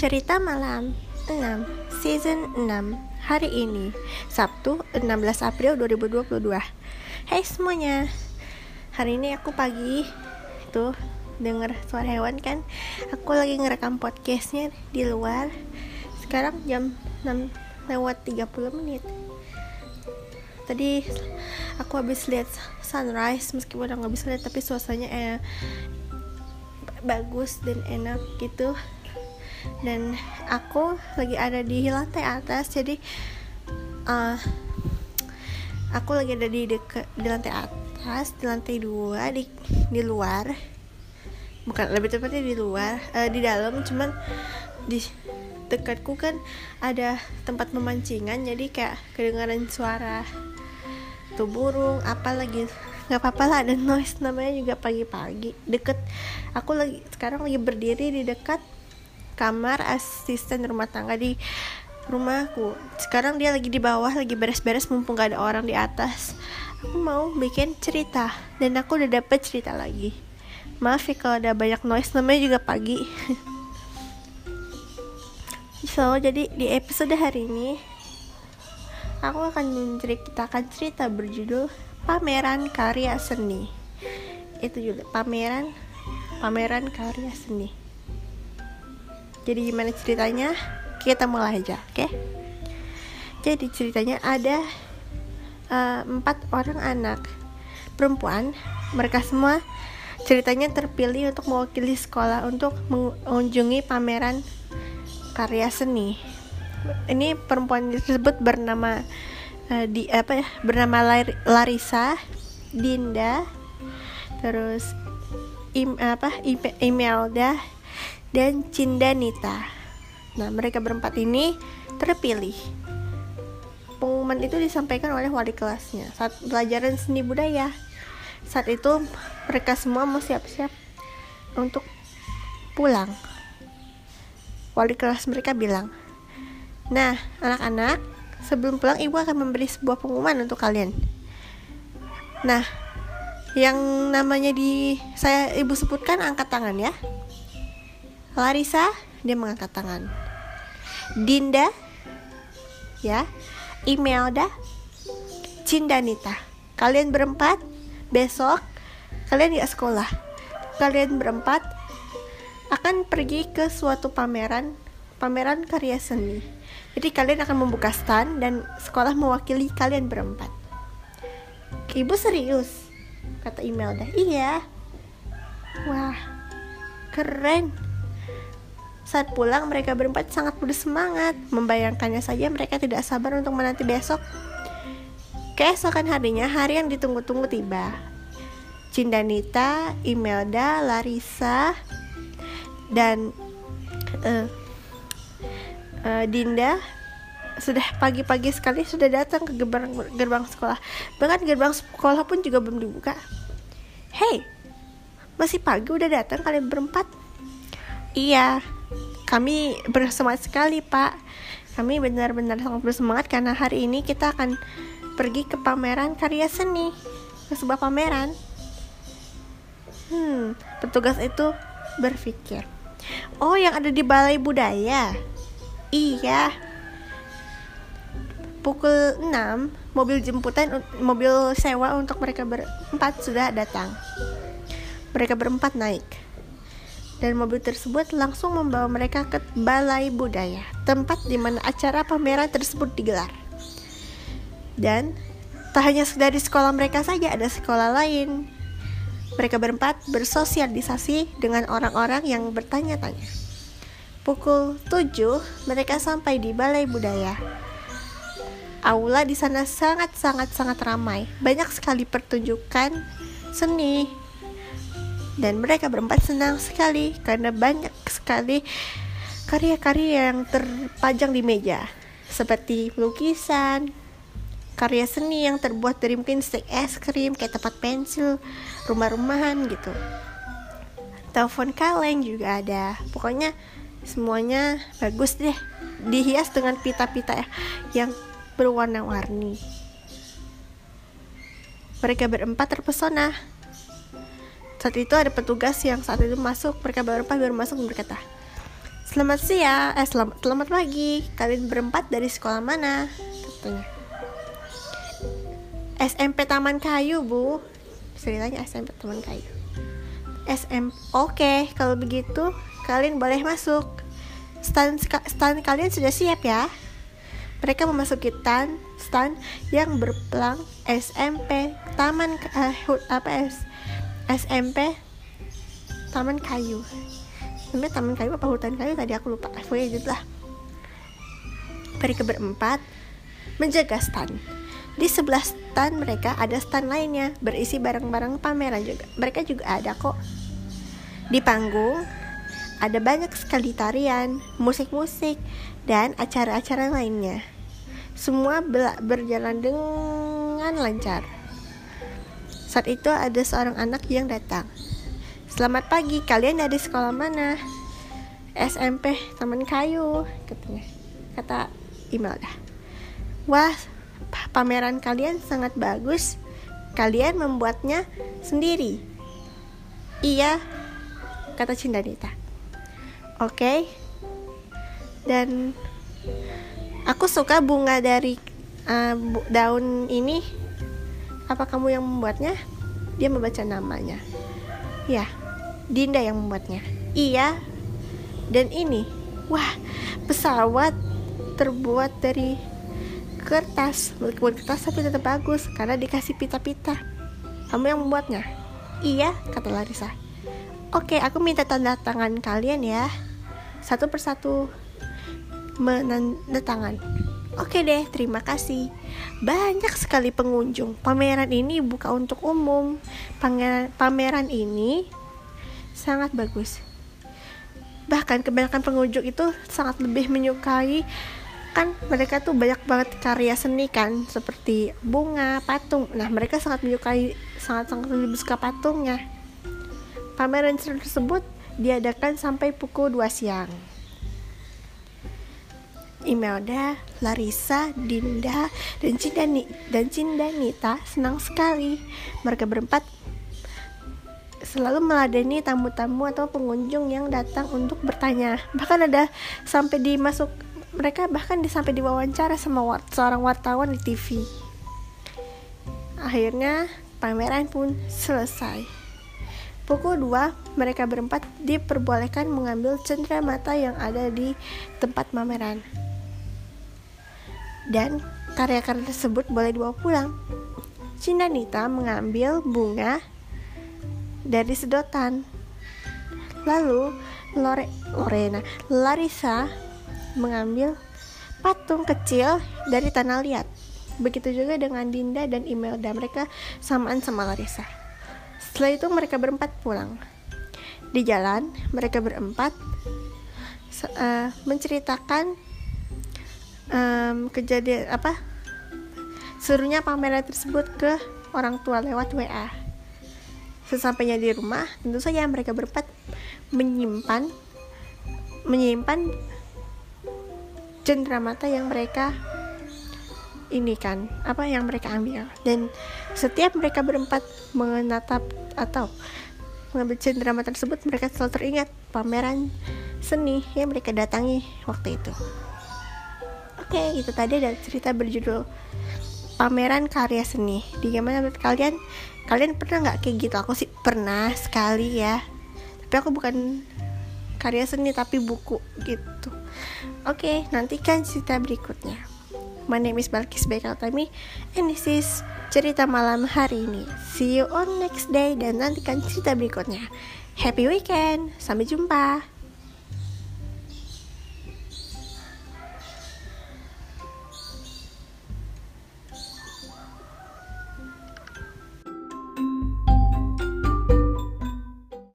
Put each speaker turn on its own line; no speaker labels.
Cerita Malam 6 Season 6 Hari ini Sabtu 16 April 2022 Hai semuanya. Hari ini aku pagi Tuh denger suara hewan kan? Aku lagi ngerekam podcastnya di luar. Sekarang jam 6 lewat 30 menit. Tadi aku habis lihat sunrise Meskipun udah gak bisa lihat Tapi suasananya eh, bagus dan enak gitu dan aku lagi ada di lantai atas jadi uh, aku lagi ada di deket di lantai atas di lantai dua di di luar. Bukan lebih tepatnya di luar uh, di dalam cuman di dekatku kan ada tempat memancingan jadi kayak kedengaran suara tuh burung apa lagi nggak apa-apa lah ada noise namanya juga pagi-pagi. Deket aku lagi sekarang lagi berdiri di dekat kamar asisten rumah tangga di rumahku. Sekarang dia lagi di bawah lagi beres-beres mumpung gak ada orang di atas. Aku mau bikin cerita dan aku udah dapet cerita lagi. Maaf ya kalau ada banyak noise namanya juga pagi. So jadi di episode hari ini aku akan menceritakan cerita berjudul pameran karya seni. Itu juga pameran pameran karya seni jadi gimana ceritanya? Kita mulai aja oke? Okay? jadi ceritanya ada uh, empat orang anak perempuan. Mereka semua ceritanya terpilih untuk mewakili sekolah untuk mengunjungi pameran karya seni. Ini perempuan tersebut bernama uh, di apa ya bernama Larissa Dinda terus im, apa Imelda dan Cindanita. Nah, mereka berempat ini terpilih. Pengumuman itu disampaikan oleh wali kelasnya saat pelajaran seni budaya. Saat itu mereka semua mau siap-siap untuk pulang. Wali kelas mereka bilang, "Nah, anak-anak, sebelum pulang ibu akan memberi sebuah pengumuman untuk kalian." Nah, yang namanya di saya ibu sebutkan angkat tangan ya. Larissa, dia mengangkat tangan. Dinda, ya, Imelda, Cindanita. Kalian berempat besok kalian nggak sekolah. Kalian berempat akan pergi ke suatu pameran, pameran karya seni. Jadi kalian akan membuka stand dan sekolah mewakili kalian berempat. Ibu serius, kata Imelda. Iya. Wah, keren. Saat pulang, mereka berempat sangat bersemangat. Membayangkannya saja mereka tidak sabar untuk menanti besok. Keesokan harinya, hari yang ditunggu-tunggu tiba. Cindanita, Imelda, Larissa, dan uh, uh, Dinda sudah pagi-pagi sekali sudah datang ke gerbang gerbang sekolah. Bahkan gerbang sekolah pun juga belum dibuka. Hey, masih pagi udah datang kalian berempat? Iya, kami bersemangat sekali Pak. Kami benar-benar sangat bersemangat karena hari ini kita akan pergi ke pameran karya seni, ke sebuah pameran. Hmm, petugas itu berpikir, oh yang ada di balai budaya. Iya. Pukul 6, mobil jemputan, mobil sewa untuk mereka berempat sudah datang. Mereka berempat naik dan mobil tersebut langsung membawa mereka ke Balai Budaya, tempat di mana acara pameran tersebut digelar. Dan tak hanya dari sekolah mereka saja, ada sekolah lain. Mereka berempat bersosialisasi dengan orang-orang yang bertanya-tanya. Pukul 7, mereka sampai di Balai Budaya. Aula di sana sangat-sangat-sangat ramai. Banyak sekali pertunjukan seni, dan mereka berempat senang sekali karena banyak sekali karya-karya yang terpajang di meja seperti lukisan, karya seni yang terbuat dari mungkin stick es krim, kayak tempat pensil, rumah-rumahan gitu. Telepon kaleng juga ada. Pokoknya semuanya bagus deh. Dihias dengan pita-pita yang berwarna-warni. Mereka berempat terpesona saat itu ada petugas yang saat itu masuk, mereka berempat baru masuk dan berkata, Selamat siang, eh selamat, selamat pagi. Kalian berempat dari sekolah mana? Katanya. SMP Taman Kayu, Bu. Ceritanya SMP Taman Kayu. SM. Oke, okay, kalau begitu kalian boleh masuk. Stand, stand kalian sudah siap ya? Mereka memasuki stand, stand yang berpelang SMP Taman uh, apa SMP Taman Kayu. Namanya taman kayu apa hutan kayu? Tadi aku lupa pokoknya gitu lah. Mereka berempat menjaga stand di sebelah stand mereka ada stand lainnya berisi barang-barang pameran juga. Mereka juga ada kok. Di panggung ada banyak sekali tarian musik-musik dan acara-acara lainnya. Semua berjalan dengan lancar saat itu ada seorang anak yang datang Selamat pagi, kalian dari sekolah mana? SMP Taman Kayu, katanya. Kata Imelda. Wah, pameran kalian sangat bagus. Kalian membuatnya sendiri. Iya, kata Cindanita. Oke. Dan aku suka bunga dari uh, daun ini. Apa kamu yang membuatnya? Dia membaca namanya. Ya, Dinda yang membuatnya. Iya. Dan ini, wah, pesawat terbuat dari kertas, bukan kertas tapi tetap bagus karena dikasih pita-pita. Kamu yang membuatnya? Iya, kata Larissa. Oke, aku minta tanda tangan kalian ya. Satu persatu menandatangan. Oke deh, terima kasih. Banyak sekali pengunjung. Pameran ini buka untuk umum. Pameran ini sangat bagus. Bahkan kebanyakan pengunjung itu sangat lebih menyukai kan mereka tuh banyak banget karya seni kan seperti bunga, patung. Nah, mereka sangat menyukai sangat-sangat lebih suka patungnya. Pameran tersebut diadakan sampai pukul 2 siang. Imelda, Larissa, Dinda, dan Cindani dan Cindanita senang sekali. Mereka berempat selalu meladeni tamu-tamu atau pengunjung yang datang untuk bertanya. Bahkan ada sampai dimasuk mereka bahkan sampai diwawancara sama wart, seorang wartawan di TV. Akhirnya pameran pun selesai. Pukul 2, mereka berempat diperbolehkan mengambil mata yang ada di tempat pameran. Dan karya-karya tersebut boleh dibawa pulang. Cindanita mengambil bunga dari sedotan. Lalu Lore, Lorena Larissa mengambil patung kecil dari tanah liat. Begitu juga dengan Dinda dan Imelda. Mereka samaan sama Larissa. Setelah itu mereka berempat pulang. Di jalan, mereka berempat uh, menceritakan um, kejadian apa? Serunya pameran tersebut ke orang tua lewat WA. Sesampainya di rumah, tentu saja mereka berempat menyimpan menyimpan mata yang mereka ini kan apa yang mereka ambil. Dan setiap mereka berempat menatap atau mengambil mata tersebut mereka selalu teringat pameran seni yang mereka datangi waktu itu oke itu tadi ada cerita berjudul pameran karya seni. Di gimana menurut kalian? Kalian pernah nggak kayak gitu? Aku sih pernah sekali ya. Tapi aku bukan karya seni tapi buku gitu. Oke okay, nantikan cerita berikutnya. My name is Balkis Bekaltami and this is cerita malam hari ini. See you on next day dan nantikan cerita berikutnya. Happy weekend sampai jumpa